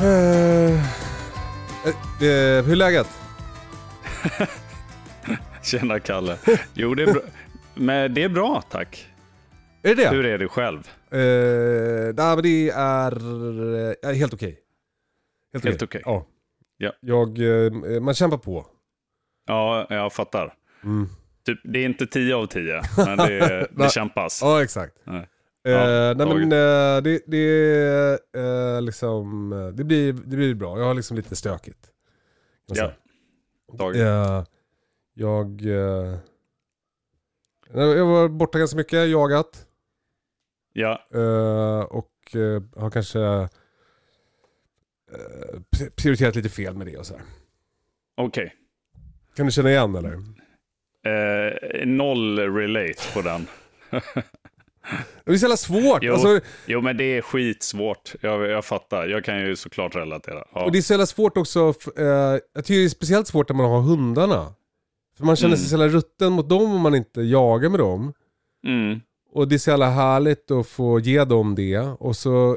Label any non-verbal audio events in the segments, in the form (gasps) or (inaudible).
Eh, eh, hur är läget? (laughs) Tjena Kalle. Jo, det är bra. Men det är bra tack. Är det det? Hur är det själv? Eh, nej, men det är helt okej. Helt okej. Ja. Ja. Jag, man kämpar på. Ja, jag fattar. Mm. Typ, det är inte 10 av 10, men det, (laughs) det kämpas. Ja, exakt. Nej. Eh, Ja, nej men eh, det, det, eh, liksom, eh, det, blir, det blir bra. Jag har liksom lite stökigt. Ja. Eh, jag, eh, jag var borta ganska mycket, jagat. Ja, Eh, och eh, har kanske eh, pri- prioriterat lite fel med det och så okej. Kan du känna igen eller? Eh, noll relate på den. (laughs) Det är så jävla svårt. Jo, Alltså, jo, men det är skitsvårt. Jag, jag fattar. Jag kan ju såklart relatera. Ja. och det är så jävla svårt också. Eh, jag tycker det är speciellt svårt när man har hundarna. För man känner sig Mm. så jävla rutten mot dem om man inte jagar med dem. Mm. Och det är så jävla härligt att få ge dem det. Och så...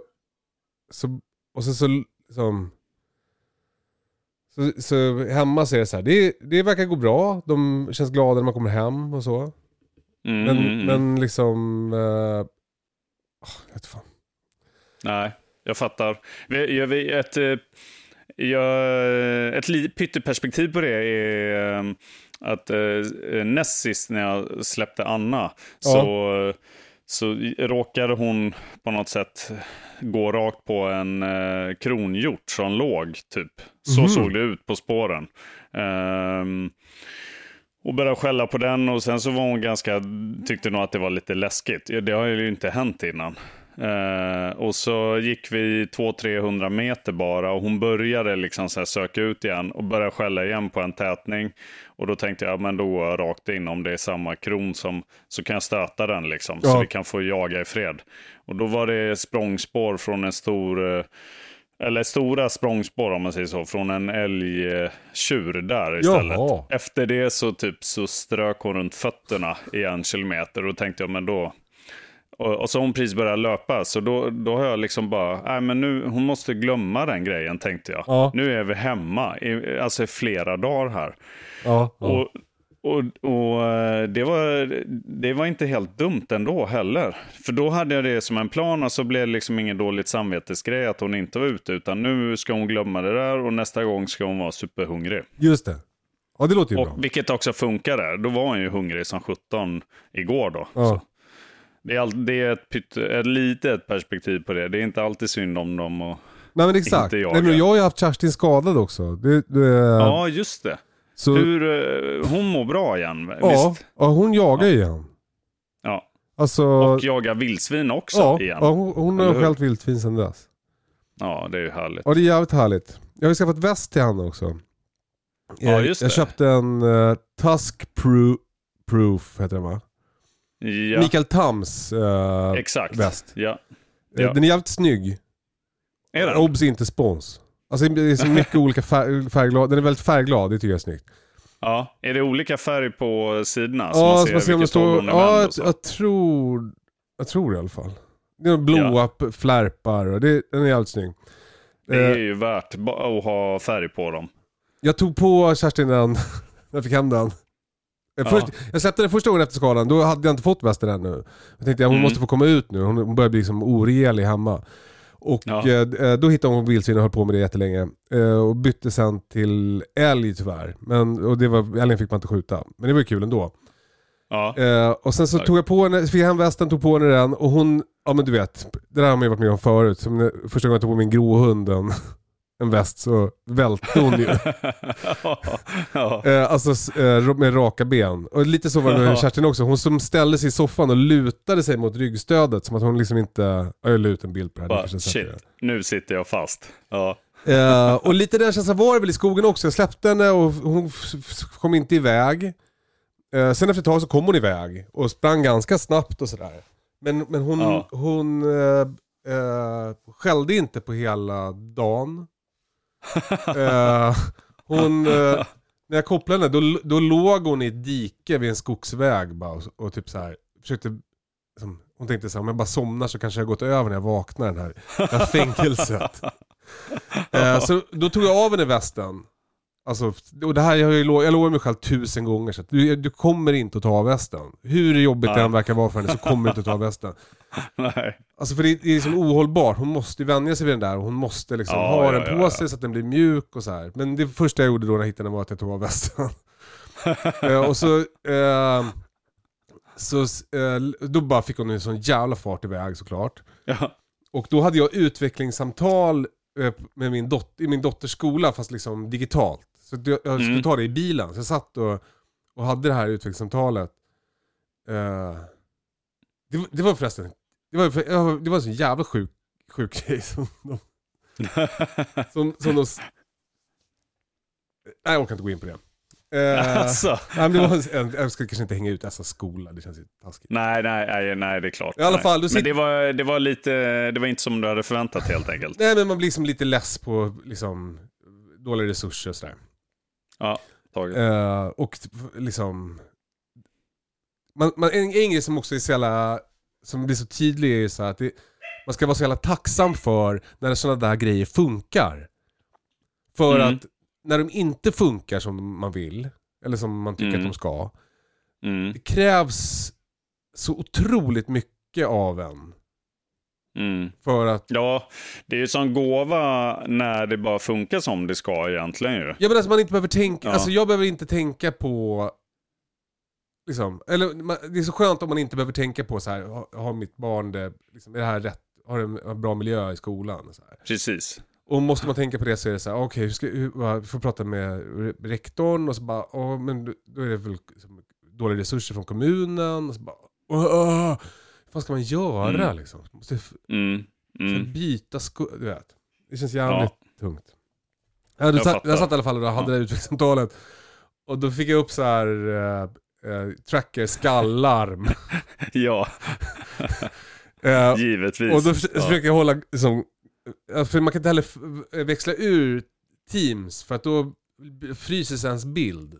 så och så, så liksom... Så, så hemma så är det så här, det, det verkar gå bra. De känns glada när man kommer hem och så. Mm, Men, mm, mm. men liksom... Uh, jag vet fan. Nej, jag fattar. Jag, vi, ett, eh, jag, ett pytteperspektiv på det är eh, att eh, näst sist när jag släppte Anna så, så råkade hon på något sätt gå rakt på en eh, kronhjort som låg, typ. Så Mhm. såg det ut på spåren. Ehm, och började skälla på den och sen så var hon ganska, tyckte nog att det var lite läskigt. Det har ju inte hänt innan. Eh, och så gick vi 200-300 meter bara och hon började liksom så söka ut igen och började skälla igen på en tätning. Och då tänkte jag, men då går jag rakt in om det är samma kron som, så kan jag stöta den liksom. Så Ja. vi kan få jaga i fred. Och då var det språngspår från en stor eh, eller stora språngspår om man säger så, från en älgtjur där istället. Jaha. Efter det så typ så strök hon runt fötterna i en kilometer och tänkte jag men då och, och så har hon precis börjat löpa så då, då har jag liksom bara, nej men nu, hon måste glömma den grejen tänkte jag. Ja. Nu är vi hemma, i, alltså i flera dagar här. Ja, ja. Och, och, och eh, det, var, det var inte helt dumt ändå heller. För då hade jag det som en plan och så blev det liksom ingen dåligt samvetesgrej att hon inte var ute. Utan nu ska hon glömma det där och nästa gång ska hon vara superhungrig. Just det. Ja, det låter ju bra. Och, vilket också funkade. Då var hon ju hungrig som 17 igår då. Ja. Det är, all, det är ett, pytte, ett litet perspektiv på det. Det är inte alltid synd om dem. Och, Nej men exakt. Inte Nej, jaga. men jag har ju haft Kerstin skadad också. Det, det, ja, just det. Så, Hur, eh, hon mår bra igen, ja, visst? ja, hon jagar ju igen. Ja. Alltså, Och jagar vildsvin också ja, igen. ja, hon, hon har skällt vildsvin sedan dess. Ja, det är ju härligt. Ja det är jävligt härligt. Jag har ju skaffat väst till henne också. Ja, Jag- just jag det. köpte en uh, Tusk Pro- Proof, heter den va? Ja, Mikael Tams eh, exakt. väst. Ja. Ja. Den är jävligt snygg. Är den? Obs inte spons. Alltså det är så mycket olika färg, färgglad. Den är väldigt färgglad, det tycker jag är snyggt. Ja. Är det olika färg på sidorna? så Ja, man ser man ser vilket står... Ja, jag, jag tror... Jag tror det i alla fall. Det är blåa p- flärpar och det, den är jävligt snygg. Det är Eh, ju värt att ha färg på dem. Jag tog på Kerstin den, när (laughs) jag fick hem den. Eh, Först, jag släppte den första gången efter skadan, då hade jag inte fått västen ännu. Jag tänkte att hon Mm. måste få komma ut nu, hon hon börjar bli liksom oregelig hemma. Och Ja. eh, då hittade hon vildsvin och höll på med det jättelänge. Eh, och bytte sen till älg tyvärr. Men, och det var, älgen fick man inte skjuta. Men det var ju kul ändå. Ja. Eh, och sen så Tack. tog jag på henne, fick hem västen, tog på henne den och hon, ja men du vet, det där har man ju varit med om förut. Som när, första gången jag tog på min gråhund (laughs) en, väst så välte hon ju. (laughs) ja. Eh, alltså eh, med raka ben. Och lite så var det med. Kerstin också. Hon som ställde sig i soffan och lutade sig mot ryggstödet som att hon liksom inte... Ja, Jag la ut en bild på det här. Bara, shit, nu sitter jag fast. Ja. Eh, och lite den känslan var det väl i skogen också. Jag släppte henne och hon kom inte iväg. Eh, sen efter ett tag så kom hon iväg och sprang ganska snabbt och sådär. Men, men hon, Ja. hon eh, skällde inte på hela dagen. (laughs) Eh, hon, eh, när jag kopplade henne, då, då låg hon i ett dike vid en skogsväg bara, och, och typ så här försökte, liksom, hon tänkte så här, om jag bara somnar så kanske jag har gått över när jag vaknar den här, det här (laughs) fängelset. eh, så då tog jag av henne västen. Alltså, och det här, jag, jag lovar mig själv tusen gånger så du, du kommer inte att ta av västen. Hur jobbigt det Nej. än verkar vara för henne så kommer du inte att ta av västen. (laughs) Nej. Alltså för det, det är liksom ohållbart. Hon måste vänja sig vid den där och hon måste liksom Ja, ha ja, den på ja. sig så att den blir mjuk och så här. Men det första jag gjorde då när jag hittade den var att jag tog av västen. (laughs) eh, och så, eh, så eh, då bara fick hon en sån jävla fart iväg såklart. Ja. Och då hade jag utvecklingssamtal med min dot- i min dotters skola fast liksom digitalt. Så jag, jag skulle Mm. ta det i bilen. Så jag satt och, och hade det här utvecklingssamtalet. Eh, det, var- det var förresten, det var, det var en så jävla sjuk, sjuk grej som de, (laughs) som, som de... Nej jag orkar inte gå in på det. Eh, Alltså. nej, men det var en, jag ska kanske inte hänga ut dessa skola, det känns ju taskigt. Nej, nej, nej, nej, det är klart. I alla nej. fall, du Men sitter- det var, det var lite, det var inte som du hade förväntat helt enkelt. Nej men man blir liksom lite less på liksom, dåliga resurser och sådär. Ja, taget. Eh, och liksom... Man, man, en, en grej som också är så jävla, som blir så tydlig är ju så att det, man ska vara så jävla tacksam för när sådana där grejer funkar. För Mm. att när de inte funkar som man vill, eller som man tycker Mm. att de ska, Mm, det krävs så otroligt mycket av en. mm. För att, Ja, det är ju som gåva när det bara funkar som det ska egentligen ju. ja men alltså man inte behöver tänka, Ja. alltså jag behöver inte tänka på Liksom, eller man, det är så skönt om man inte behöver tänka på så här, har, har mitt barn det, liksom, är det här rätt, har det en bra miljö i skolan? Så här. Precis. Och måste man tänka på det så är det så här, okej, hur ska, hur, vad- får prata med re- rektorn och så bara, åh, men då- är det väl dåliga resurser från kommunen och så bara, åh, åh, vad ska man göra Mm. liksom? Måste Mm. Mm. byta sko- du vet. Det känns jävligt tungt. Ja, du Jag satt, jag satt i alla fall och hade det här utvecklingssamtalet. Och då fick jag upp så här eh, eh, tracker skallarm. (laughs) Ja, (laughs) Eh, givetvis. och då förs- ja. försöker jag hålla, liksom, för man kan inte heller växla ur Teams för att då fryses ens bild.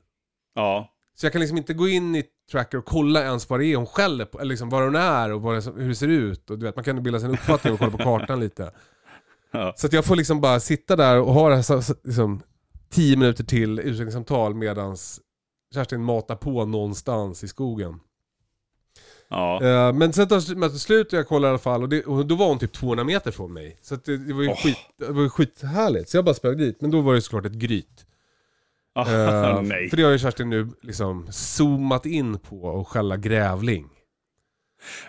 Ja, Så jag kan liksom inte gå in i tracker och kolla ens vad det är hon skäller på, eller liksom var hon är och det, hur det ser ut. Och du vet, man kan bilda sig en uppfattning och kolla på kartan lite. (laughs) ja. Så att jag får liksom bara sitta där och ha det här så- så- liksom, tio minuter till utvecklingssamtal medans Kerstin matar på någonstans i skogen. Ja. Eh, men sen tar mötet slut och jag kollar i alla fall och, det, och då var hon typ 200 meter från mig. Så att det, det var ju Åh. skit, det var ju skithärligt. Så jag bara sprang dit, men då var det såklart ett gryt. Eh, (laughs) Nej. För det har ju Kerstin nu liksom zoomat in på och skälla grävling.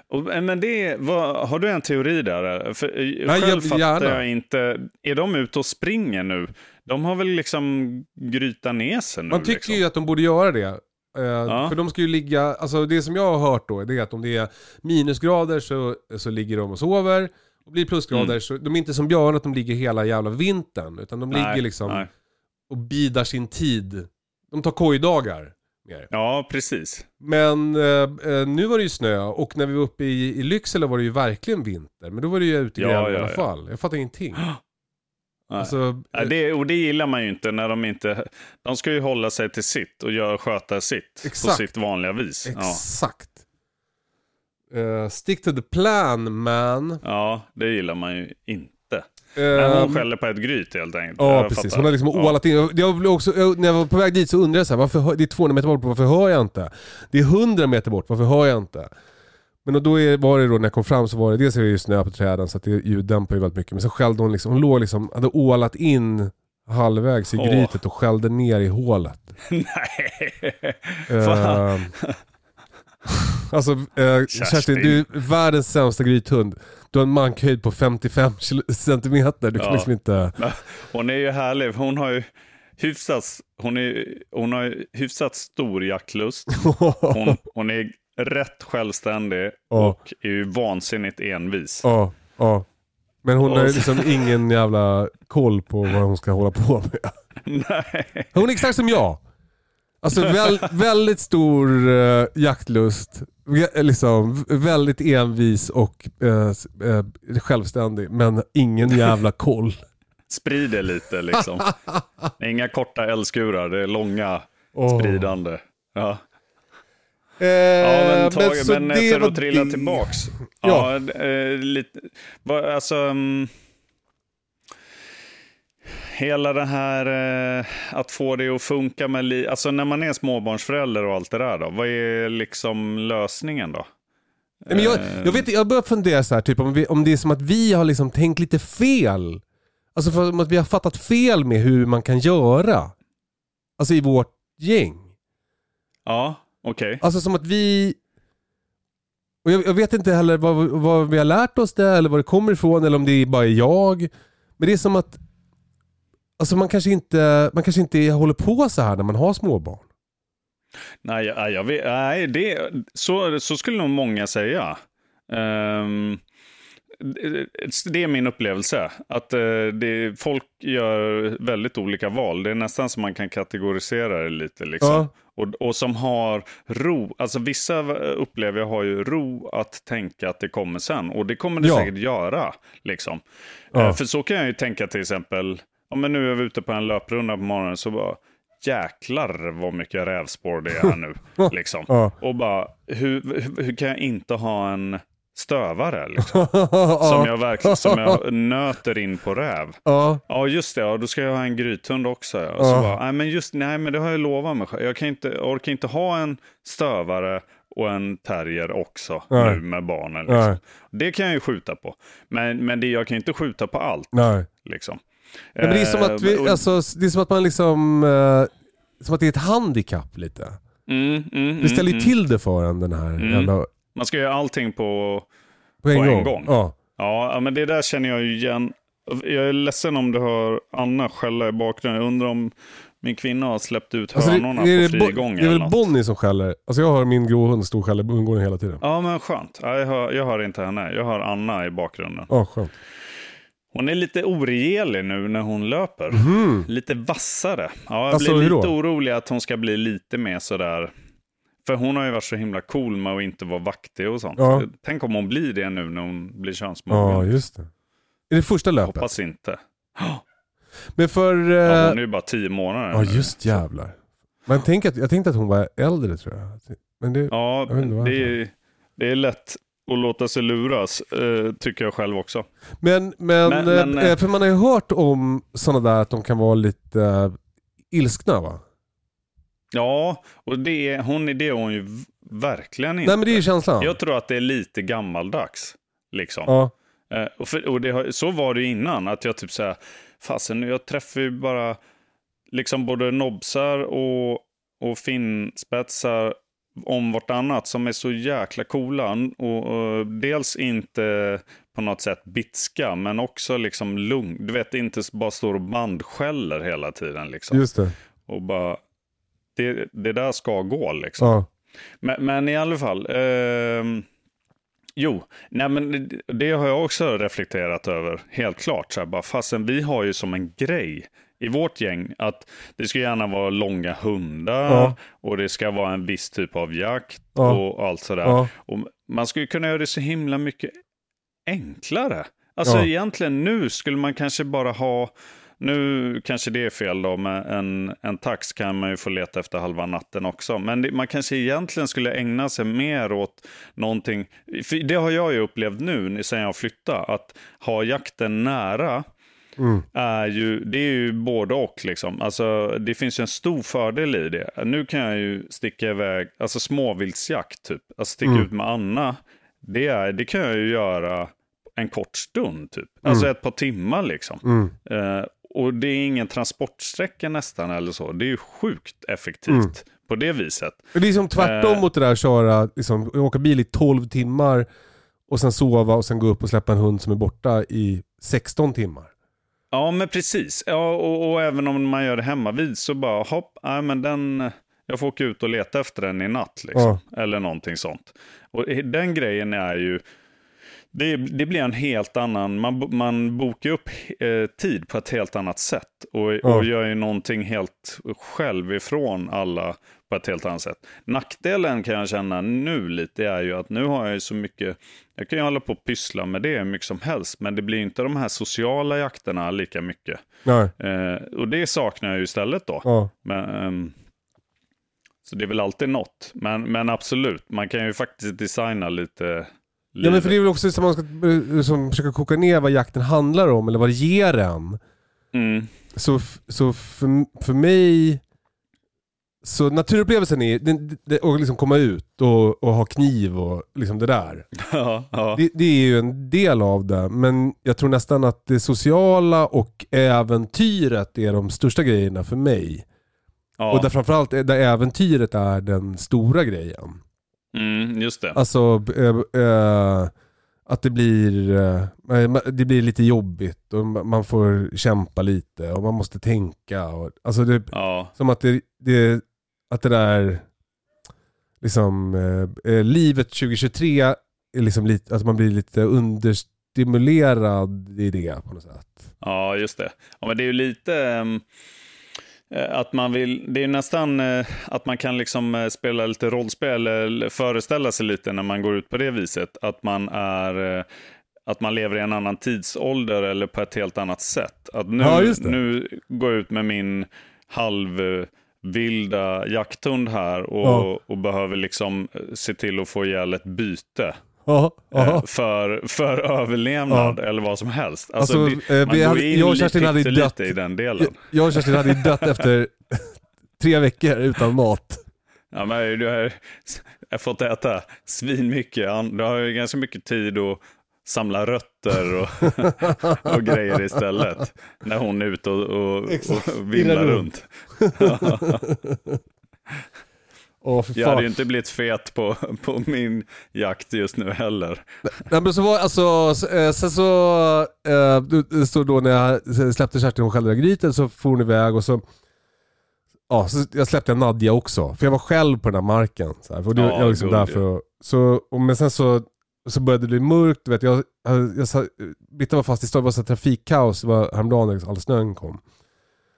Och, men det, vad, har du en teori där? För, eh, Nej, själv jag- fattar gärna. jag inte. Är de ute och springer nu? De har väl liksom grytat ner sig nu? Man tycker liksom. ju att de borde göra det. Eh, För de ska ju ligga, alltså det som jag har hört då, det är att om det är minusgrader så, så ligger de och sover. Och blir plusgrader Mm. så, de är inte som Björn att de ligger hela jävla vintern. Utan de Nej, ligger liksom nej. och bidar sin tid. De tar kojdagar. Mer. Ja, precis. Men eh, eh, nu var det ju snö och när vi var uppe i, i Lycksele var det ju verkligen vinter. Men då var det ju ute i Ja, gränden i ja, alla ja. fall. Jag fattar ingenting. (gasps) Alltså, Ja, det, och det gillar man ju inte när de inte... De ska ju hålla sig till sitt och göra, sköta sitt Exakt. på sitt vanliga vis. Ja. exakt. Eh, stick to the plan man. ja, det gillar man ju inte. Men hon Ehm, skäller på ett gryt helt enkelt. Ja, Jag precis. fattar. Hon har liksom Ja. ålat in. Jag blev också, jag, när jag var på väg dit så undrade jag så här, varför det är 200 meter bort, varför hör jag inte? Det är 100 meter bort, varför hör jag inte? Men då är, var det då när jag kom fram så var det, dels är det ju snö på träden så att det ljuddämpar ju väldigt mycket. Men så skällde hon liksom, hon låg liksom, hade ålat in halvvägs i Åh. grytet och skällde ner i hålet. (laughs) Nej. Fan. Ehm, (laughs) alltså eh, Kerstin, du är världens sämsta grythund. Du har en mankhöjd på 55 kilo- centimeter. Du kan Ja. liksom inte... Hon är ju härlig. Hon har ju hyfsat, hon är, hon har ju hyfsat stor jaktlust. (laughs) Hon, hon är rätt självständig Ja. och är ju vansinnigt envis. Ja, ja. Men hon har liksom ingen jävla koll på vad hon ska hålla på med. (laughs) Nej. Hon är exakt som jag. Alltså väl, väldigt stor uh, jaktlust, liksom, väldigt envis och s- eh, självständig men ingen jävla koll. Sprider lite liksom. Inga korta älskurar, det är långa Åh. spridande. Ja. Eh, Ja, men, tag, så men, det för att trilla det. tillbaks. Ja. Ja, eh, lite, alltså, mm, hela det här eh, att få det att funka med alltså när man är småbarnsförälder och allt det där då, vad är liksom lösningen då? Nej, men jag, Eh, jag, vet, jag börjar fundera så här, typ, om, vi, om det är som att vi har liksom tänkt lite fel. Alltså för att vi har fattat fel med hur man kan göra. Alltså i vårt gäng. Ja, okej. Alltså som att vi... Och jag, jag vet inte heller vad, vad vi har lärt oss det eller var det kommer ifrån eller om det bara är jag. Men det är som att... Alltså man kanske inte, man kanske inte håller på så här när man har småbarn. Nej, jag, jag vet, nej det, så, så skulle nog många säga. Ehm, det- det är min upplevelse. Att eh, det, folk gör väldigt olika val. Det är nästan som man kan kategorisera det lite. Liksom. Ja. Och, och som har ro. Alltså vissa upplever jag har ju ro att tänka att det kommer sen. Och det kommer det Ja. säkert göra. Liksom. Ja. Eh, för så kan jag ju tänka till exempel. Ja, men nu är vi ute på en löprunda på morgonen. Så bara jäklar vad mycket rävspår det är här nu. (laughs) liksom. Ja. Och bara hur, hur, hur kan jag inte ha en stövare? Liksom? (laughs) Som, ja. jag verkligen, som jag nöter in på räv. ja. Ja, just det. Ja, då ska jag ha en grythund också. Ja. Och så bara, nej, men just, nej, men det har jag lovat mig själv. Jag, kan inte, orkar inte ha en stövare och en terrier också Nej. nu med barnen. Liksom. Det kan jag ju skjuta på. Men, men det, jag kan inte skjuta på allt. Nej. Liksom. Men det är som att, vi, Eh, alltså, det är som att man liksom... Eh, som att det är ett handikapp lite. mm, mm, Det ställer ju mm, till det för en den här Mm. jävla... Man ska göra allting på På en, På en gång. gång. Ja. Ja, men det där känner jag ju igen. Jag är ledsen om du hör Anna skälla i bakgrunden. Jag undrar om min kvinna har släppt ut Alltså, hönorna det, är på frigång det är väl något. Bonnie som skäller. Alltså jag hör min grå hund stå och skälla i bondgården hela tiden. Ja, men skönt. Ja, jag, hör, jag hör inte henne. Jag hör Anna i bakgrunden. Ja, skönt. Hon är lite oregelig nu när hon löper. Mhm. Lite vassare. Ja, jag Alltså, blir lite orolig att hon ska bli lite mer sådär. För hon har ju varit så himla cool med att inte vara vaktig och sånt. Ja. Tänk om hon blir det nu när hon blir Ja, könsmogen. just det. Är det första löpet? Hoppas inte. (gasps) Men för... Ja, eh, hon är ju bara tio månader Ja, just jävlar. Men tänk att, jag tänkte att hon var äldre tror jag. Men det... Ja, Jag det är, det är lätt att låta sig luras, eh, tycker jag själv också. Men, men, Men- eh, men, eh, eh, för man har ju hört om sådana där att de kan vara lite eh, ilskna va? Ja, och det, hon, det är hon ju verkligen inte. Nej men det är känslan. Jag tror att det är lite gammaldags. Liksom. Ja. Eh, och för, och det, så var det innan, att jag typ såhär, fasen jag träffar ju bara liksom både nobsar och, och finspetsar om vartannat som är så jäkla coola. Och, och dels inte på något sätt bitska, men också liksom lugn. Du vet, inte bara står och bandskäller hela tiden. Liksom. Just det. Och bara, det, det där ska gå liksom. Ja. Men, men i alla fall. ehm, jo, nej men det, det har jag också reflekterat över. Helt klart. Så här, bara, fastän vi har ju som en grej i vårt gäng att det ska gärna vara långa hundar Ja. och det ska vara en viss typ av jakt Ja. och allt sådär. Ja. Och man skulle kunna göra det så himla mycket enklare. Alltså egentligen nu skulle man kanske bara ha nu kanske det är fel då, men en, en tax kan man ju få leta efter halva natten också. Men det, man kanske egentligen skulle ägna sig mer åt någonting. För det har jag ju upplevt nu sen jag flyttade, att ha jakten nära Mm. är ju, det är ju både och. Liksom. Alltså, det finns ju en stor fördel i det. Nu kan jag ju sticka iväg, alltså småviltsjakt typ. Alltså sticka Mm. ut med Anna. Det, är, det kan jag ju göra en kort stund typ. Alltså ett par timmar liksom. Mm. Och det är ingen transportsträcka nästan eller så. Det är ju sjukt effektivt på det viset. Det är som tvärtom Eh. mot det där köra, liksom, åka bil i 12 timmar och sen sova och sen gå upp och släppa en hund som är borta i 16 timmar. Ja, men precis. Ja, och, och även om man gör det hemma vid så bara hopp, nej, men den, jag får åka ut och leta efter den i natt. Liksom. Eller någonting sånt. Och den grejen är ju, det, det blir en helt annan, man, man bokar upp eh, tid på ett helt annat sätt. Och, Ja. och gör ju någonting helt själv ifrån alla på ett helt annat sätt. Nackdelen kan jag känna nu lite är ju att nu har jag ju så mycket, jag kan ju hålla på och pyssla med det hur mycket som helst, men det blir inte de här sociala jakterna lika mycket. Eh, och det saknar jag ju istället då. Ja. Men, ehm, så det är väl alltid något. Men, men absolut, man kan ju faktiskt designa lite. Ja men för det är väl också som man ska eh, som försöka koka ner vad jakten handlar om eller vad det ger en. Mm. Så, så för, för mig, så naturupplevelsen är att liksom komma ut och, och ha kniv och liksom det där. (laughs) Ja, ja. Det, det är ju en del av det, men jag tror nästan att det sociala och äventyret är de största grejerna för mig. ja. Och där framförallt är- där äventyret är den stora grejen. Mm, just det. Alltså eh, eh, att det blir, eh, det blir lite jobbigt och ma- man får kämpa lite och man måste tänka. Och, alltså det, Ja, som att det, det, att det där, liksom, livet 2023 är liksom lite, att man blir lite understimulerad i det på något sätt. ja, just det. Ja, men det är ju lite eh, att man vill, det är nästan eh, att man kan liksom eh, spela lite rollspel eller föreställa sig lite när man går ut på det viset. Att man är eh, att man lever i en annan tidsålder eller på ett helt annat sätt. Att nu, Ja, nu går jag ut med min halvvilda jakthund här och, Ja. och behöver liksom eh, se till att få ihjäl ett byte. Ja, eh, ja. för, för överlevnad eller vad som helst. Alltså, Alltså, det, eh, man vi går hade- in jag och lite, Kerstin hade ju lite dött. i den delen. Jag och Kerstin hade ju dött (laughs) efter (laughs) tre veckor utan mat. Ja, men du har (laughs) jag har fått äta svin mycket. Du har ju ganska mycket tid att samla rötter och, och grejer istället. När hon är ute och, och, och vimlar runt. Åh, Jag hade ju inte blivit fet på, (laughs) på min jakt just nu heller. Nej, men så var, alltså, så- eh, sen så, eh, stod då när jag släppte Kerstin och skällde gryten så for hon iväg och så, ja, så jag släppte Nadja också. För jag var själv på den här marken. Så här, för det, Ja, jag liksom god, där för att, så, och, men sen så, så började det bli mörkt. Du vet, jag, jag, jag, Britta var fast i stan, det var så här trafikkaos det var häromdagen när all snön kom.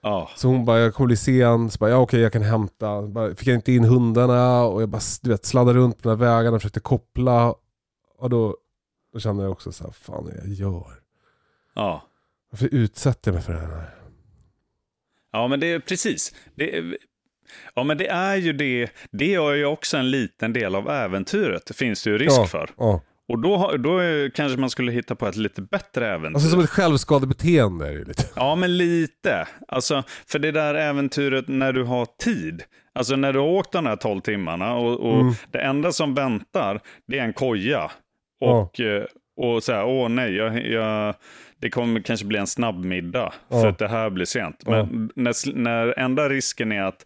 Ja, Så hon bara, jag kommer bli sen. Så bara, ja okej jag kan hämta. Bara, fick jag inte in hundarna och jag bara, du vet, sladdade runt på de här vägarna och försökte koppla. Och då, då kände jag också så här, fan vad jag gör. ja. Varför utsätter jag mig för det här? Ja, men det är precis. Det är, ja, men det är ju det. Det är ju också en liten del av äventyret. Det finns det ju risk ja, för. Ja. Och då, då kanske man skulle hitta på ett lite bättre äventyr. Alltså som ett självskadebeteende är det lite. Ja, men lite. Alltså, för det där äventyret när du har tid. Alltså när du har åkt de här 12 timmarna och, och Mm. det enda som väntar det är en koja. Och, eh, och så här, åh nej, jag, jag, det kommer kanske bli en snabbmiddag Ja. för att det här blir sent. Men när, när enda risken är att,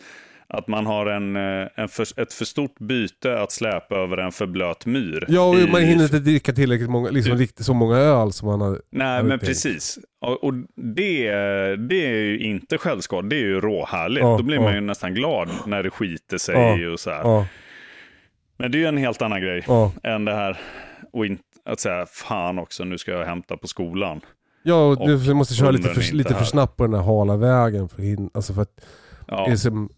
att man har en, eh, en för, ett för stort byte att släpa över en för blöt myr. Ja och i- man hinner inte dricka tillräckligt många, liksom riktigt så många öl som man har. Nej, har men precis. Och, och det, det är ju inte självskad, det är ju råhärligt. Ja, Då blir man ja. ju nästan glad när det skiter sig Ja, och så här. Men det är ju en helt annan grej än det här och in, att säga fan också, nu ska jag hämta på skolan. Ja och Och du måste köra lite för, lite för snabbt på den här hala vägen. För, hin- alltså för att Ja, det är som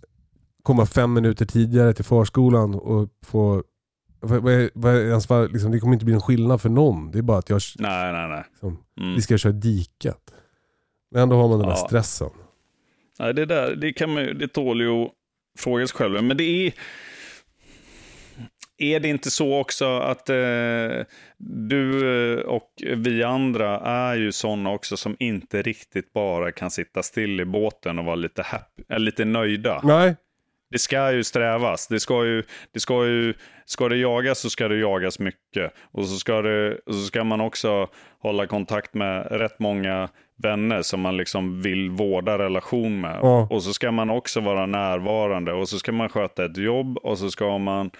komma fem minuter tidigare till förskolan och få... Vad, vad, liksom, det kommer inte bli en skillnad för någon. Det är bara att jag, nej, nej, nej. liksom, Mm. vi ska köra diket. Men ändå har man den där Ja. stressen. nej det där, det kan man det tål ju att fråga sig själv. Men det är, är det inte så också att eh, du eh, och vi andra är ju sådana också som inte riktigt bara kan sitta still i båten och vara lite, happy, äh, lite nöjda? Nej. Det ska ju strävas. Det ska ju, det ska ju, ska det jagas så ska det jagas mycket. Och så ska, det, så ska man också hålla kontakt med rätt många vänner som man liksom vill vårda relation med. Ja. Och så ska man också vara närvarande och så ska man sköta ett jobb och så ska man...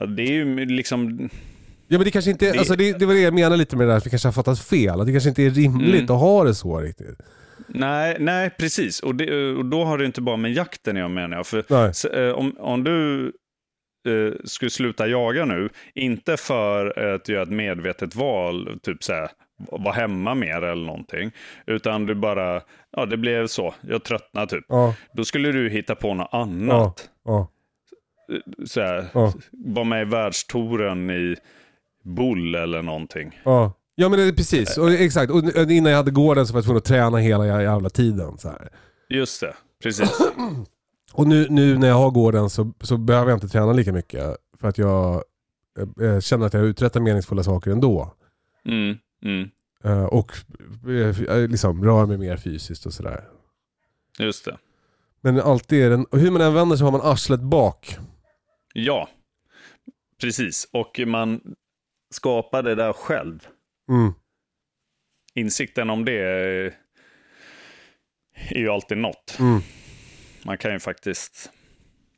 Ja, Det är ju liksom... Ja men det kanske inte, Det- alltså det, det var det jag menade lite med det där, att vi kanske har fattat fel. Att det kanske inte är rimligt Mm. att ha det så riktigt. Nej, nej precis. Och, det, och då har det inte bara med jakten jag menar. För Nej. S- eh, om, om du eh, skulle sluta jaga nu, inte för att göra ett medvetet val, typ så här, vara hemma mer eller någonting, utan du bara, ja det blev så, jag tröttnar typ. Ja, Då skulle du hitta på något annat. ja, Så här, Ja. Vara med i världstouren i Bull eller någonting. ja. Ja men det är precis, och, exakt. Och innan jag hade gården så var jag tvungen att träna hela jävla tiden. Så här. Just det, precis. (clears throat) Och nu, nu när jag har gården så, så behöver jag inte träna lika mycket. För att jag eh, känner att jag uträttar meningsfulla saker ändå. Mm, mm, Eh, och eh, liksom rör mig mer fysiskt och sådär. just det. Men alltid är den, och hur man än vänder så har man arslet bak. Ja, precis. Och man skapar det där själv. Mm. Insikten om det är, är ju alltid något. Mm. Man kan ju faktiskt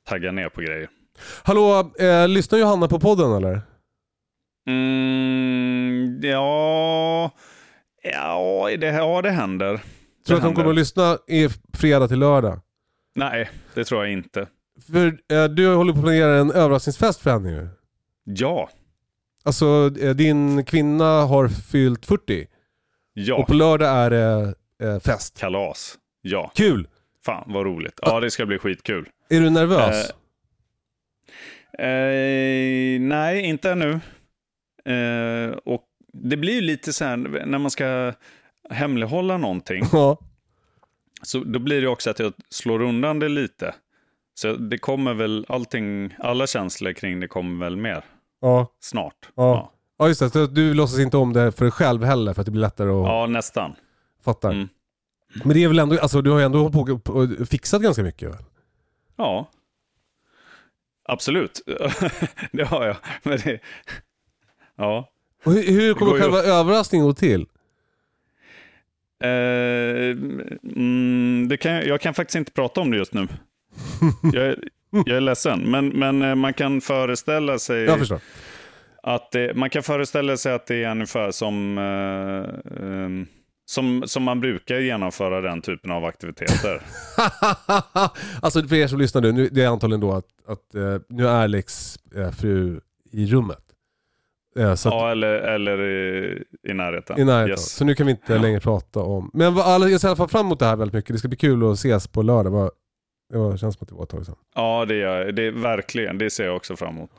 tagga ner på grejer. Hallå, eh, lyssnar Johanna på podden eller? Mm, ja, ja, det, ja, det händer. Tror du att hon kommer att lyssna i fredag till lördag? Nej, det tror jag inte. För eh, du håller på att planera en överraskningsfest för henne ju. Ja, Alltså eh, din kvinna har fyllt 40 ja, och på lördag är det eh, fest. kalas. Ja, Kul! fan vad roligt. Ja, det ska bli skitkul. Är du nervös? Eh, Eh, nej, inte ännu. Eh, och det blir ju lite så här när man ska hemlighålla någonting. Ja. Så då blir det också att jag slår undan det lite. Så det kommer väl allting, alla känslor kring det kommer väl mer Ja. snart. Ja. Ja just det, så du låtsas inte om det för dig själv heller för att det blir lättare att ja nästan. fatta. Mm. Men det är väl ändå, alltså du har ju ändå hållit på och fixat ganska mycket väl? Ja. Absolut. (laughs) det har jag. Men det, ja. Och hur, hur kommer ju själva överraskningen gå till? Eh, mm, det kan, jag kan faktiskt inte prata om det just nu. (laughs) Jag, (laughs) jag är ledsen, men, men eh, man kan föreställa sig Jag förstår. att det, man kan föreställa sig att det är ungefär som, eh, ehm, som, som man brukar genomföra den typen av aktiviteter. (laughs) alltså för er som lyssnar nu, nu det är antagligen då att, att eh, nu är Alex eh, fru i rummet. Eh, så att, ja, eller, eller i, i närheten. I närheten. Yes. Så nu kan vi inte Ja. längre prata om... Men jag ser i alla fall fram emot det här väldigt mycket. Det ska bli kul att ses på lördag. Vad, det var, känns som att det var ett tag sedan. Ja, det gör jag. Det verkligen. Det ser jag också fram emot.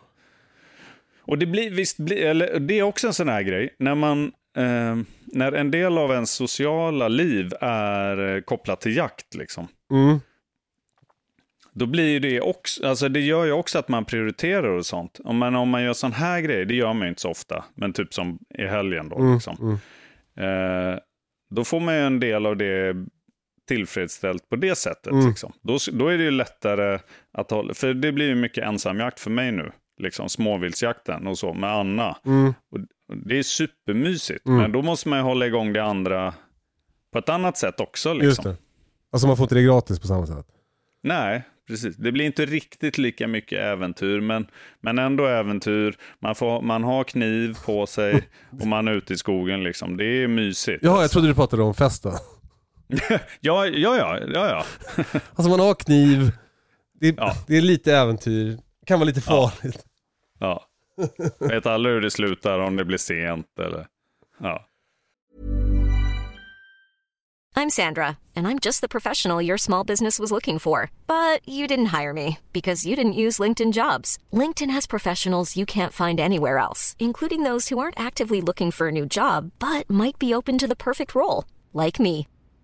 Och det blir visst, blir, eller det är också en sån här grej. När man, eh, när en del av ens sociala liv är eh, kopplat till jakt, liksom. Mm. Då blir det också, alltså det gör ju också att man prioriterar och sånt. Om man, om man gör sån här grejer, det gör man ju inte så ofta, men typ som i helgen då. Mm. Liksom. Mm. Eh, då får man ju en del av det tillfredsställt på det sättet. Mm. Liksom. Då, då är det ju lättare att hålla, för det blir ju mycket ensamjakt för mig nu. Liksom småviltsjakten och så med Anna. Mm. Det är supermysigt, Mm. men då måste man ju hålla igång det andra på ett annat sätt också. Liksom. Just det. Alltså man får inte det gratis på samma sätt. Nej, precis. Det blir inte riktigt lika mycket äventyr, men, men ändå äventyr. Man, får, man har kniv på sig (laughs) och man är ute i skogen. Liksom. Det är mysigt. Jag alltså. trodde du pratade om festen. Ja, ja, ja, ja, ja. Alltså man har kniv, det är, Ja. det är lite äventyr, kan vara lite Ja. farligt. ja. Vet aldrig hur det slutar, om det blir sent eller... Ja. I'm Sandra, and I'm just the professional your small business was looking for. But you didn't hire me because you didn't use LinkedIn jobs. LinkedIn has professionals you can't find anywhere else, including those who aren't actively looking for a new job but might be open to the perfect role, like me.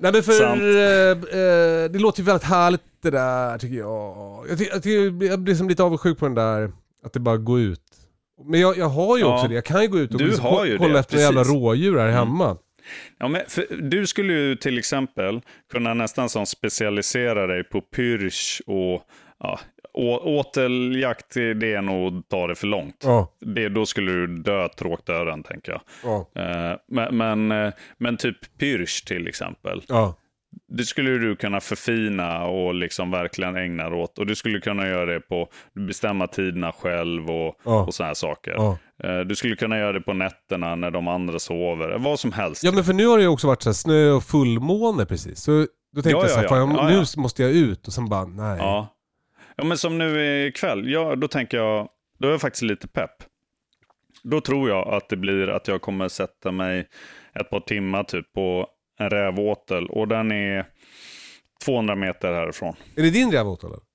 Nej men för eh, eh, det låter ju väldigt härligt det där tycker jag. Jag, jag, tycker, jag blir som lite avundsjuk på den där, att det bara går ut. Men jag, jag har ju Ja. också det, jag kan ju gå ut och Du liksom har ju kolla det, efter jävla precis. Mm. rådjur här hemma. Ja, men för, du skulle ju till exempel kunna nästan som specialisera dig på pyrsch och ja, å, åteljakt. Det är nog att ta det för långt. Ja, Det, då skulle du dö tråkdöden, tänker jag. ja, Eh, men, men, eh, men typ pyrsch till exempel. ja. Det skulle du kunna förfina och liksom verkligen ägna dig åt. Och du skulle kunna göra det på, bestämma tiderna själv och, Ja. och sådana här saker. Ja. Eh, Du skulle kunna göra det på nätterna när de andra sover. Vad som helst. Ja men för nu har det ju också varit så här snö och fullmåne precis. Så då tänkte Ja, jag så här, ja, fan, nu måste jag ut och sen bara, nej. Ja. men som nu ikväll. Ja, då tänker jag, då är jag faktiskt lite pepp. Då tror jag att det blir att jag kommer sätta mig ett par timmar typ på en rävåtel. Och den är 200 meter härifrån. Är det din rävåtel? eller?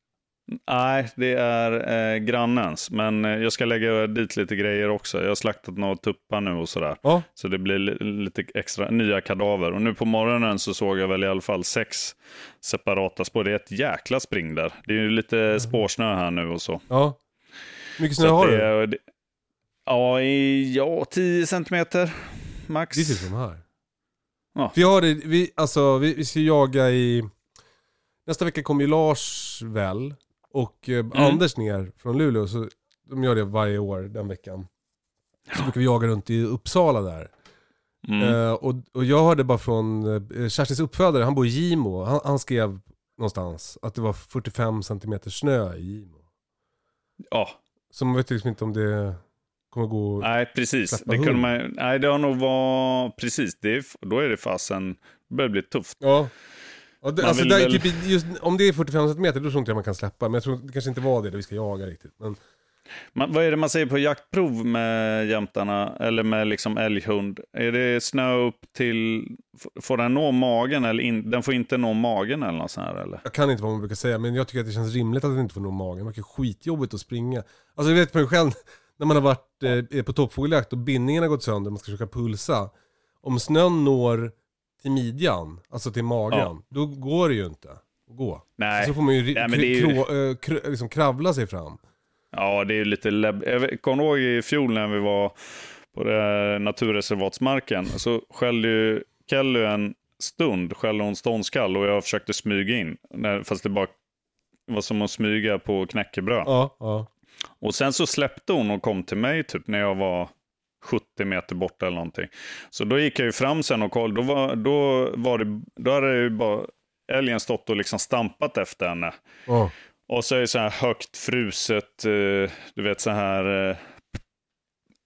Nej, det är eh, grannens. Men eh, jag ska lägga dit lite grejer också. Jag har slaktat några tuppar nu och sådär. Ja. Så det blir li- lite extra nya kadaver. Och nu på morgonen så såg jag väl i alla fall sex separata spår. Det är ett jäkla spring där. Det är ju lite spårsnö här nu och så. Ja. Hur mycket snö har det, du? det, ja, i, ja, 10 centimeter max. Det är typ som här. Ja. Jag har det, vi, alltså, vi, vi ska jaga i... Nästa vecka kommer ju Lars väl och Mm. eh, Anders ner från Luleå. Så de gör det varje år den veckan. Så brukar vi jaga runt i Uppsala där. Mm. Eh, och, och jag hörde bara från eh, Kerstins uppfödare, han bor i Gimo. Han, han skrev någonstans att det var 45 cm snö i Gimo. Ja, Så man vet liksom inte om det kommer gå... nej precis. Det kunde man, nej, det har nog varit precis. Det då är det fasen, det börjar bli tufft. Ja. Ja, det, alltså där, väl- typ, just, om det är 45 cm då tror inte jag man kan släppa. Men jag tror det kanske inte var det där vi ska jaga riktigt. Men, Man, vad är det man säger på jaktprov med jämtarna, eller med liksom älghund? Är det snö upp till, får den nå magen eller in, den får inte nå magen eller något sånt här eller? jag kan inte vad man brukar säga, men jag tycker att det känns rimligt att den inte får nå magen. Det verkar skitjobbigt att springa. Alltså jag vet på mig själv, (laughs) när man har varit eh, på toppfågeljakt och bindningen har gått sönder, man ska försöka pulsa. Om snön når till midjan, alltså till magen, Ja. då går det ju inte att gå. Nej. Så får man ju, Nej, ju- krå- eh, kr- liksom kravla sig fram. Ja, det är ju lite läbb... Jag kommer ihåg i fjol när vi var på naturreservatsmarken, så skällde ju Kelly en stund, skällde hon ståndskall och jag försökte smyga in. Fast det bara var som att smyga på knäckebröd. Ja, ja. Och sen så släppte hon och kom till mig typ när jag var 70 meter borta eller någonting. Så då gick jag ju fram sen och kollade. Då, var, då, var det, då hade ju bara älgen stått och liksom stampat efter henne. ja. Och så är det så här högt fruset, eh, du vet så här eh,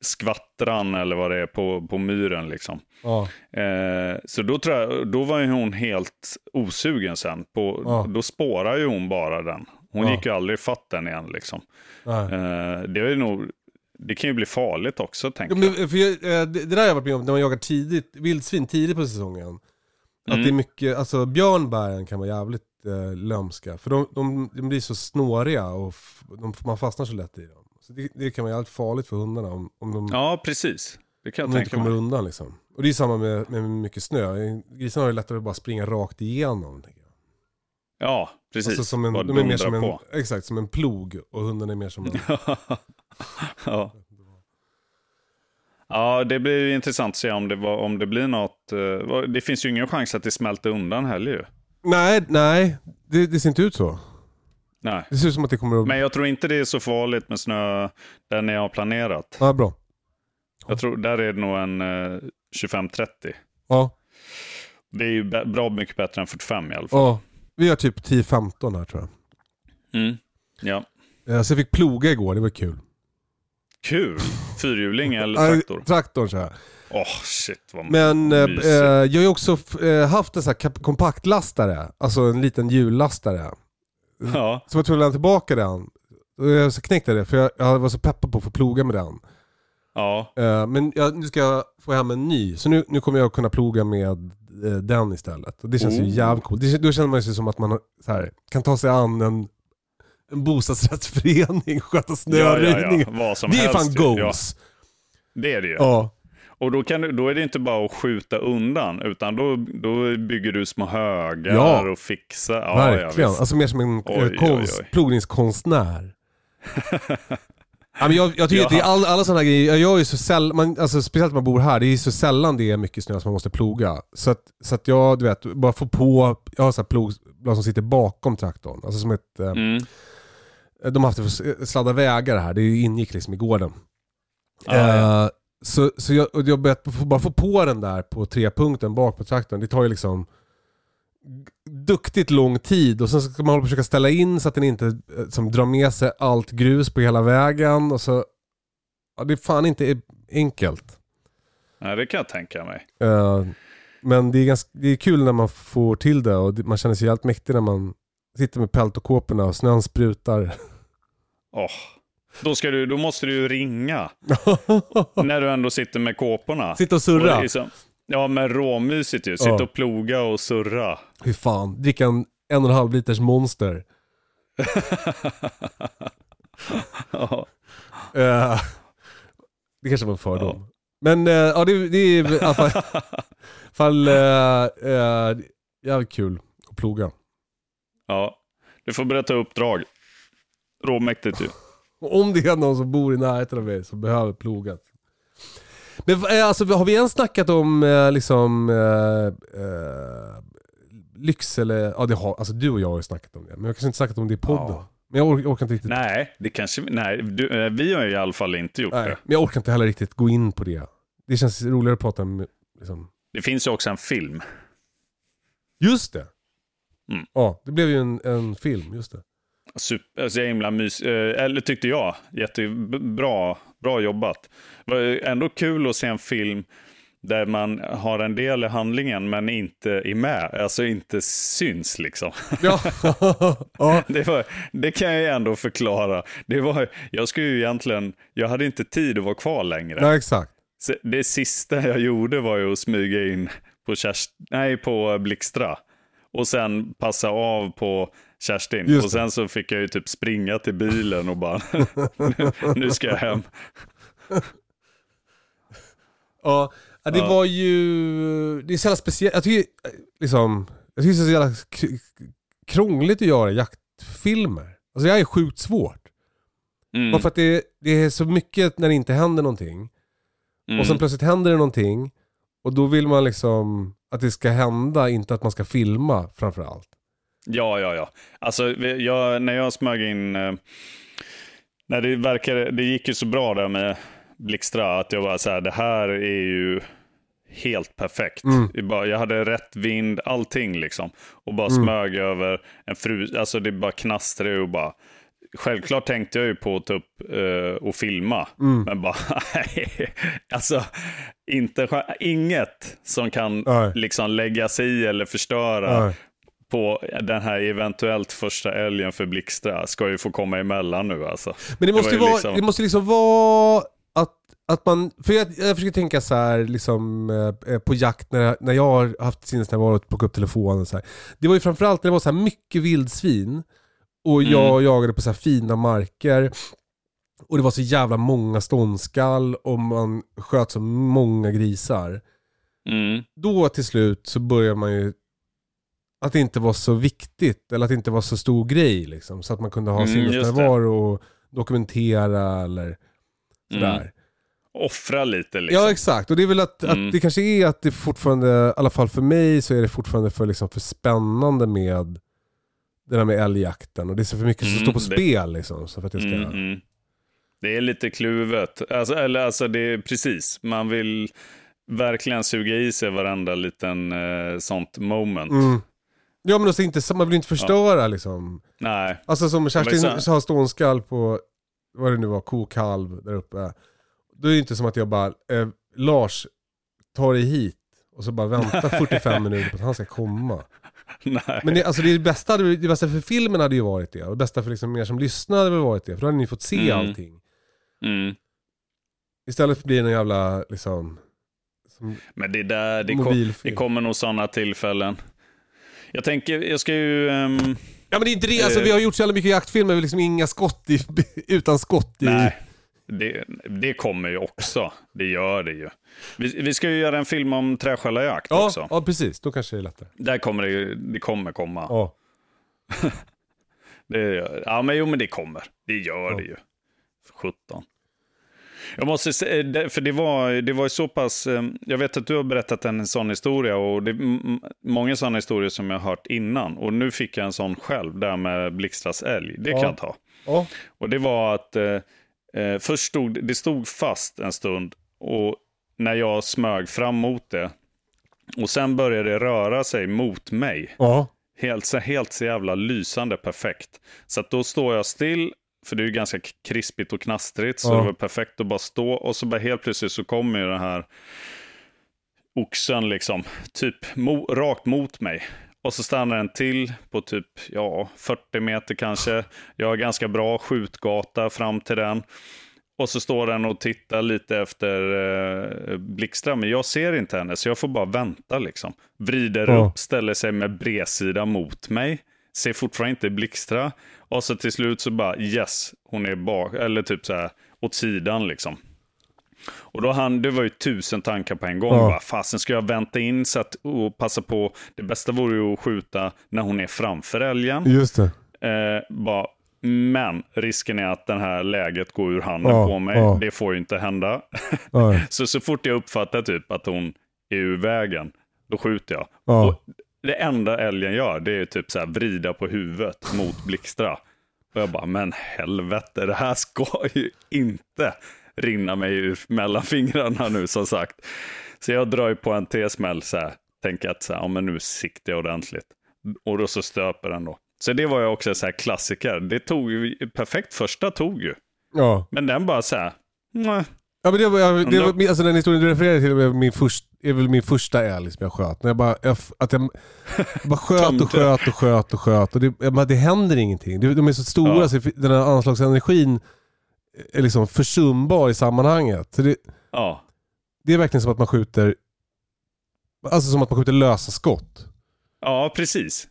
skvattran eller vad det är på, på myren liksom. ja. Eh, så då, tror jag, då var ju hon helt osugen sen. På, Ja. Då spårar ju hon bara den. Hon Ja. gick ju aldrig fatt den igen liksom. Eh, det, är nog, det kan ju bli farligt också, tänker Ja, jag. för jag, eh, det, det där har jag varit med om när man jagar tidigt, vildsvin tidigt på säsongen. Att Mm. det är mycket, alltså björnbären kan vara jävligt eh, lömska. För de, de, de blir så snåriga och de, man fastnar så lätt i dem. Så det, det kan vara jävligt farligt för hundarna om, om de, Ja, precis. Det kan om jag de inte tänka kommer mig. undan liksom. Och det är samma med, med mycket snö. Grisarna har ju lättare att bara springa rakt igenom. Ja, precis. Alltså som en, de är mer som en, på. exakt, som en plog och hunden är mer som en... (laughs) (laughs) ja. ja, det blir ju intressant att se om det, var, om det blir något. eh, det finns ju ingen chans att det smälter undan heller ju. Nej, nej. Det, det ser inte ut så. Nej. Det ser ut som att det kommer att... Men jag tror inte det är så farligt med snö där ni har planerat. Ja, bra. Jag tror där är det nog en eh, 25-30. Ja. Det är ju bra mycket bättre än 45 i alla fall. Ja, vi har typ 10-15 här tror jag. Mm. Ja. Eh, Så jag fick ploga igår, det var kul. Kul! Fyrhjuling eller traktor? Traktorn så här. Åh shit vad Men eh, eh, jag har ju också eh, haft en sån här kompaktlastare, alltså en liten hjullastare. Ja. Så jag tvungen att lämna tillbaka den. Jag knäckte det för jag, jag var så peppad på att få ploga med den. Ja. Eh, men jag, nu ska jag få hem en ny, så nu, nu kommer jag kunna ploga med den istället. Och det känns ju Oh. jävligt coolt. Det, då känner man sig som att man har, här, kan ta sig an en, en bostadsrättsförening, (laughs) sköta Ja, ja, snöröjning. ja. Vad som Det är fan goals. Ja, det är det ju. Ja. Och då, kan du, då är det inte bara att skjuta undan, utan då, då bygger du små högar Ja. och fixar. Ja, Verkligen. Ja, alltså mer som en Oj, eh, oj, konst, oj. plogningskonstnär. (laughs) ja, men jag, jag tycker Ja. att det är all, alla sådana här grejer, jag ju så sällan, man, alltså, speciellt när man bor här, det är så sällan det är mycket snö som man måste ploga. Så att, så att jag, du vet, bara få på, jag har så här plogblad som sitter bakom traktorn. Alltså som ett, eh, Mm. De har haft det för sladda vägar här, det ingick liksom i gården. Ja, ja. Eh, så så jag, jag börjat bara få på den där på trepunkten bak på traktorn, det tar ju liksom duktigt lång tid och sen ska man försöka ställa in så att den inte eh, som drar med sig allt grus på hela vägen och så... Ja, det är fan inte enkelt. Nej, det kan jag tänka mig. Eh, men det är, ganska, det är kul när man får till det och man känner sig jävligt mäktig när man sitter med peltokåporna och snön sprutar. (laughs) Åh. Då, ska du, då måste du ringa (laughs) när du ändå sitter med kåporna. Sitta och Och surra. är som- Ja, men råmysigt ju. Sitta Ja. och ploga och surra. Hur fan, dricka en en och en halv liters monster. (laughs) Ja. Eh, det kanske var en fördom. Men eh, ja, det, det är i alla fall, (laughs) fall uh, jävligt kul att ploga. ja. Du får berätta uppdrag. Råmäktigt ju. Om det är någon som bor i närheten av mig som behöver plogat. Men eh, alltså, har vi ens snackat om eh, liksom eh, eh, lyx eller, ja det har, alltså du och jag har ju snackat om det. Men jag har kanske inte snackat om det i podden. Ja. Men jag orkar, orkar inte riktigt. Nej, det kanske, nej du, vi har ju i alla fall inte gjort Nej, det. men jag orkar inte heller riktigt gå in på det. Det känns roligare att prata om liksom, Det finns ju också en film. Just det! Mm. Ja, det blev ju en, en film, just det. Super, så himla mys, eh, eller tyckte jag. Jättebra bra jobbat. Det var ändå kul att se en film där man har en del i handlingen men inte är med. Alltså inte syns liksom. Ja, (laughs) ja. Det, var, det kan jag ändå förklara. Det var, jag skulle ju egentligen, jag hade inte tid att vara kvar längre. Nej, exakt. Så Det sista jag gjorde var ju att smyga in på, Kerst, nej, på Blixtra. Och sen passa av på Kerstin. Just och det. sen så fick jag ju typ springa till bilen och bara, (laughs) nu, nu ska jag hem. (laughs) Ja, det Ja. var ju... Det är så jävla speciellt. Jag tycker, liksom, jag tycker det är så jävla krångligt att göra jaktfilmer. Alltså det är sjukt svårt. Mm. Bara för att det, det är så mycket när det inte händer någonting. Mm. Och sen plötsligt händer det någonting. Och då vill man liksom att det ska hända, inte att man ska filma framförallt. Ja, ja, ja. Alltså, jag, när jag smög in... Eh, när det, verkade, det gick ju så bra där med Blixtra, att jag var så här, det här är ju helt perfekt. Mm. Bara, jag hade rätt vind, allting liksom. Och bara Mm. smög över en fru, alltså det bara knastrade och bara... Självklart tänkte jag ju på att ta upp eh, och filma, Mm. men bara nej. (laughs) Alltså, inte, inget som kan Nej. liksom lägga sig i eller förstöra Nej. på den här eventuellt första älgen för Blixtra ska ju få komma emellan nu alltså. Men det måste var ju vara, liksom- det måste liksom vara att, att man, för jag, jag försöker tänka så här liksom eh, på jakt när, jag- när jag har haft sinnesnärvaro och plockat upp telefonen så här. Det var ju framförallt när det var så här mycket vildsvin och jag Mm. jagade på så här fina marker och det var så jävla många ståndskall och man sköt så många grisar. Mm. Då till slut så börjar man ju att det inte var så viktigt eller att det inte var så stor grej liksom. Så att man kunde ha Mm, sinnesnärvaro och dokumentera eller sådär. Mm. Offra lite liksom. Ja exakt, och det är väl att, Mm. att det kanske är att det fortfarande, i alla fall för mig så är det fortfarande för, liksom, för spännande med det där med älgjakten. Och det är så för mycket som Mm, står på det- spel liksom. Så för att jag ska... Mm, mm. Det är lite kluvet. Alltså, eller alltså det är precis. Man vill verkligen suga i sig varenda liten eh, sånt moment. Mm. Ja men alltså inte, man vill inte förstöra liksom. Nej, Alltså som Kerstin sen- sa ståndskall på, vad det nu var, kokalv där uppe. Då är det inte som att jag bara, eh, Lars, ta dig hit. Och så bara vänta 45 (laughs) minuter på att han ska komma. (laughs) nej. Men det, alltså det, bästa, det bästa för filmen hade ju varit det. Och det bästa för liksom er som lyssnar hade väl varit det. För då hade ni fått se Mm. allting. Mm. Istället blir det en jävla, liksom, som Men det där, det, kom, det kommer nog sådana tillfällen. Jag tänker, jag ska ju... ehm, Ja men det är inte det, alltså Eh. vi har gjort så jävla mycket jaktfilmer, liksom inga skott i, (laughs) utan skott i. nej, det, det kommer ju också. Det gör det ju. Vi, vi ska ju göra en film om träskällarjakt Ja, också. ja precis, då kanske det är lättare. Där kommer det, det kommer komma. Ja. (laughs) Det, ja, men jo, men det kommer. Det gör Ja. det ju. För 17. Jag måste säga, det- för det var, det var så pass, eh, jag vet att du har berättat en sån historia och det är många sådana historier som jag har hört innan. Och nu fick jag en sån själv, där med Blixtras älg. Det kan Ja. jag ta. Ja. Och det var att eh, först stod det stod fast en stund och när jag smög fram mot det. Och sen började det röra sig mot mig. Ja. Helt så, helt så jävla lysande perfekt. Så då står jag still, för det är ju ganska krispigt och knastrigt. Så Ja. det var perfekt att bara stå. Och så bara helt plötsligt så kommer ju den här oxen liksom, typ mo, rakt mot mig. Och så stannar den till på typ, ja, 40 meter kanske. Jag har ganska bra skjutgata fram till den. Och så står den och tittar lite efter eh, Blixtra, men jag ser inte henne, så jag får bara vänta liksom. Vrider Ja. upp, ställer sig med bredsida mot mig. Ser fortfarande inte Blixtra. Och så till slut så bara, yes, hon är bak, eller typ så här åt sidan liksom. Och då han, det var ju tusen tankar på en gång. Ja. Bara, fasen ska jag vänta in så att, och passa på. Det bästa vore ju att skjuta när hon är framför älgen. Just det. Eh, bara, men risken är att det här läget går ur handen Ja, på mig. ja. Det får ju inte hända. (laughs) Så, så fort jag uppfattar typ att hon är ur vägen, då skjuter jag. Ja. Och det enda älgen gör, det är typ så här vrida på huvudet mot Blixtra. Och jag bara, men helvete, det här ska ju inte rinna mig ur mellan fingrarna nu som sagt. Så jag drar ju på en T-smäll så här, tänker att så här, ja, men nu siktar jag ordentligt. Och då så stöper den då. Så det var ju också så här klassiker. Det tog ju, perfekt första tog ju. ja. Men den bara så här, nej. Ja men det var, jag, det var alltså den historien du refererade till är, min först, är väl min första älg som jag sköt. När jag bara, jag, att jag (laughs) bara sköt och sköt och sköt och sköt och det, jag bara, det händer ingenting. Det, de är så stora Ja. så den här anslagsenergin liksom försumbar i sammanhanget. Så det, Ja, det är verkligen som att man skjuter, alltså som att man skjuter lösa skott. ja precis.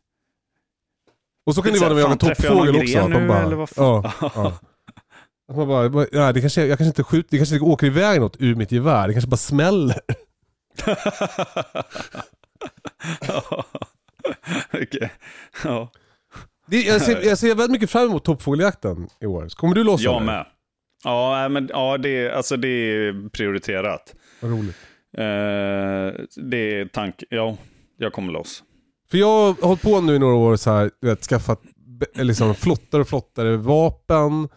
Och så kan det Lite vara när man jagar toppfågel också. Att nu, bara, fan? ja, (laughs) ja. Att man bara, ja, det kanske, jag kanske inte skjuter, det kanske inte åker iväg något ur mitt gevär. Det kanske bara smäller. (laughs) ja. Okej. ja. Det, jag, ser, jag ser väldigt mycket fram emot toppfågeljakten i år. Så kommer du loss Jag med. Ja, men, ja det, alltså, det är prioriterat. Vad roligt. Eh, det är tank... Ja, jag kommer loss. För jag har hållit på nu i några år så här, vet, skaffat liksom, flottare och flottare vapen.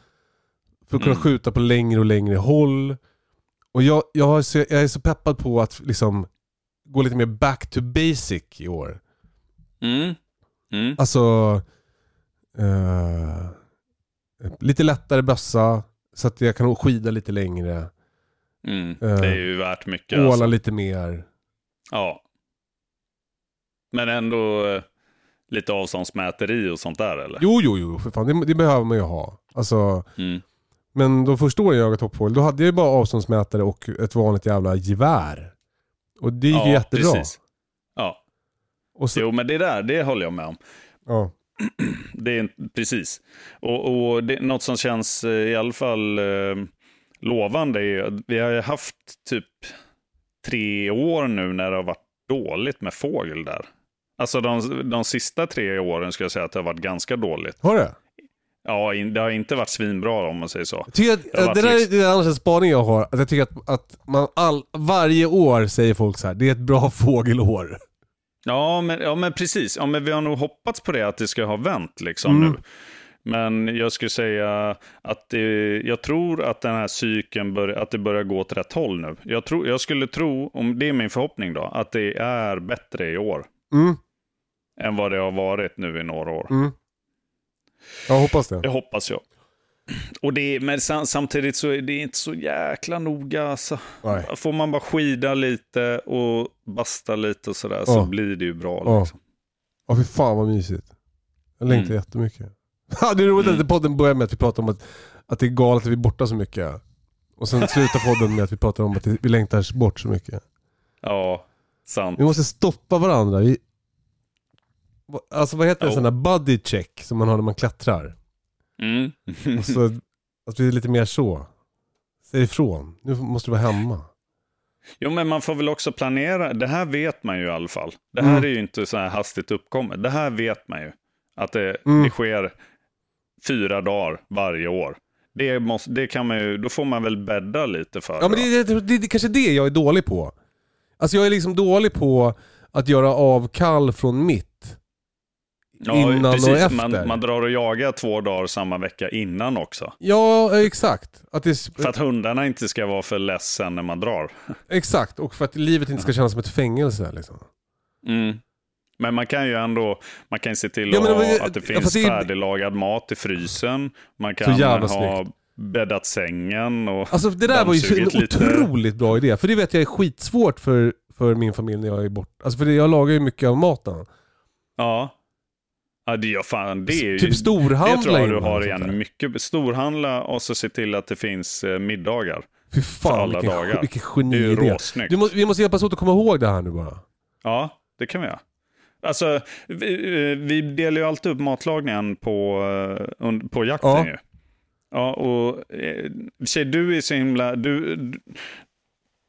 För att kunna Mm. skjuta på längre och längre håll. Och jag, jag, så, jag är så peppad på att liksom gå lite mer back to basic i år. Mm. Mm. Alltså eh, lite lättare bössa så att jag kan skida lite längre. Mm. Eh, Det är ju värt mycket. Åla Alltså. lite mer. Ja. Men ändå eh, lite avståndsmäteri och sånt där eller? Jo, jo, jo, för fan. Det, det behöver man ju ha. Alltså, Mm. men de första åren jag jagade toppfågel, då hade jag ju bara avståndsmätare och ett vanligt jävla gevär. Och det gick Ja, ju jättebra. precis. Ja, så, jo men det där, det håller jag med om. ja. Det är precis. Och, och det, något som känns eh, i alla fall eh, lovande är att vi har haft typ tre år nu när det har varit dåligt med fågel där. Alltså de, de sista tre åren skulle jag säga att det har varit ganska dåligt. Har det? Ja, det har inte varit svinbra om man säger så. Att, Det där är liksom- det är annars en spaning jag har. Att jag tycker att, att man all, varje år säger folk så här, det är ett bra fågelår. Ja men, ja, men precis. Ja, men vi har nog hoppats på det, att det ska ha vänt liksom Mm. nu. Men jag skulle säga att det, jag tror att den här cykeln bör, att det börjar gå åt rätt håll nu. Jag, tror, jag skulle tro, om det är min förhoppning då, att det är bättre i år Mm, än vad det har varit nu i några år. mm. Jag hoppas det. Det hoppas jag. Och det, men sam, samtidigt så är det inte så jäkla noga. Alltså. Nej. Får man bara skida lite och basta lite och sådär så Ja. blir det ju bra. Ja. Liksom. Ja, fy fan vad mysigt. Jag längtar Mm. jättemycket. (laughs) Det är roligt att podden börjar med att vi pratar om att, att det är galet att vi är borta så mycket. Och sen slutar podden med att vi pratar om att vi längtar bort så mycket. Ja, sant. Vi måste stoppa varandra. Vi... Alltså vad heter det? Jo. Sån där buddy check som man har när man klättrar. Mm. (laughs) Så att vi är lite mer så. Säg ifrån. Nu måste du vara hemma. Jo, men man får väl också planera. Det här vet man ju i alla fall. Det här Mm. är ju inte så här hastigt uppkommet. Det här vet man ju. Att det, Mm. det sker fyra dagar varje år. Det, måste, det kan man ju, då får man väl bädda lite för Ja men det, det, det, det är kanske det jag är dålig på. Alltså jag är liksom dålig på att göra avkall från mitt. Ja, innan och precis. efter. Man, man drar och jagar två dagar samma vecka innan också. Ja, exakt. Att det, För att hundarna inte ska vara för ledsen när man drar. (laughs) Exakt, och för att livet inte ska kännas som ett fängelse. Liksom. Mm. Men man kan ju ändå man kan se till Ja, att, men att det finns det är- färdiglagad mat i frysen. Man kan ha bäddat sängen och Alltså det där var ju en lite. otroligt bra idé. För det vet jag är skitsvårt för, för min familj när jag är borta. Alltså för jag lagar ju mycket av maten. Ja. Ja, det gör fan. Det är. Typ storhandla Det tror jag du har igen. Mycket storhandla och så se till att det finns eh, middagar. Fy för fan alla vilken, dagar. vilken Det är geniidé. råsnyggt. Du måste, vi måste hjälpas åt att komma ihåg det här nu bara. Ja, det kan vi göra. Alltså, vi, eh, vi delar ju alltid upp matlagningen på, eh, på jakten Ja. ju. Ja, och tjej, du är så himla... Du,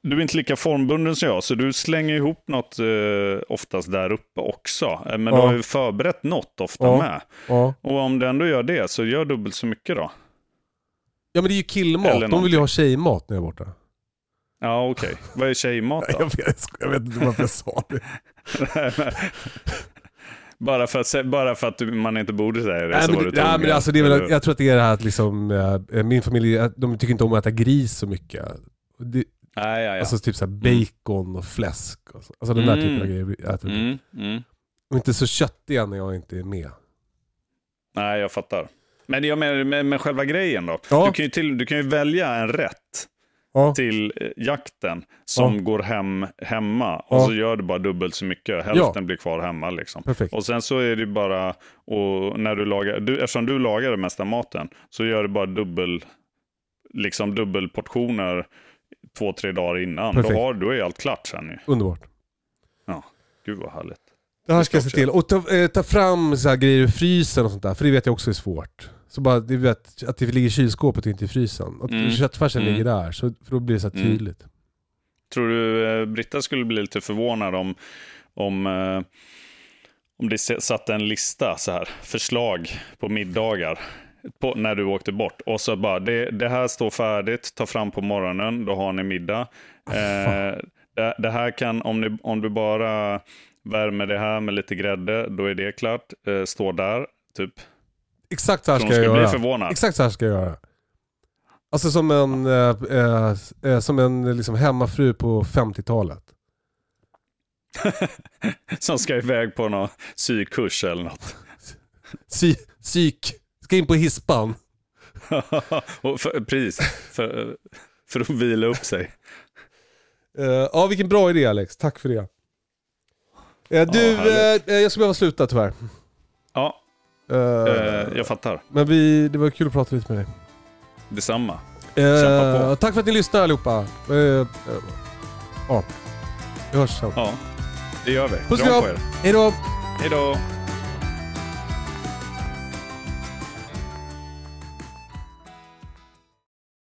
du, är inte lika formbunden som jag, så du slänger ihop något eh, oftast där uppe också. Eh, Men Ja. du har ju förberett något ofta Ja. med. Ja. Och om du ändå gör det, så gör dubbelt så mycket då. ja men det är ju killmat. De vill ju ha tjejmat när jag är borta. Ja, okej. Vad är tjejmat då? (laughs) Jag vet, jag vet inte varför jag sa det. (laughs) bara, för att, bara för att man inte borde säga det Nej, så men, var du men tvungen. alltså, det är väl, Eller- jag tror att det är det här att liksom, eh, min familj, de tycker inte om att äta gris så mycket. Det, Nej, ja, ja. Alltså typ såhär bacon och fläsk. Och så. Alltså den där Mm. typen av grejer äter. Mm, mm. Och inte så köttiga när jag inte är med. Nej, jag fattar. Men jag menar med, med själva grejen då. Ja. Du, kan ju till, du kan ju välja en rätt Ja, till eh, jakten som Ja. går hem hemma. Och så gör du bara dubbelt så mycket. Hälften blir kvar hemma liksom. perfekt. Och sen så är det bara, och när du lagar, du, eftersom du lagar den mesta maten, så gör du bara dubbel, liksom dubbelportioner två, tre dagar innan. Perfekt. Då, har, då är allt klart sen ju. Underbart. Gud vad härligt. Det här ska jag se till. Och ta, eh, ta fram så här grejer ur frysen och sånt där. För det vet jag också är svårt. Så bara du vet, att det ligger i kylskåpet och inte i frysen. Att Mm. köttfärsen Mm. ligger där. Så, för då blir det så Mm. tydligt. Tror du eh, Britta skulle bli lite förvånad om, om, eh, om det satt en lista så här, förslag på middagar på, när du åkte bort. Och så bara, det, det här står färdigt, ta fram på morgonen, då har ni middag. Eh, det, det här kan, om, ni, om du bara värmer det här med lite grädde, då är det klart. Eh, står där, typ. Exakt så här Så ska jag skulle bli göra. förvånad. Exakt så här ska jag göra. Alltså som en, eh, eh, eh, som en liksom hemmafru på 50-talet. (laughs) Som ska iväg på någon sykurs eller något. Sy, psyk. Ska in på hispan. (laughs) och för, precis, för, för att vila upp sig. Eh, ja, vilken bra idé Alex. Tack för det. Eh, du, härligt. eh, jag ska behöva sluta tyvärr. Ja, jag fattar. Men vi, det var kul att prata lite med dig. Detsamma. Kämpa på. tack för att ni lyssnar allihopa. Ja, vi hörs sen. Ja, det gör vi. Puss och Kram på er. Hej då! Hej då.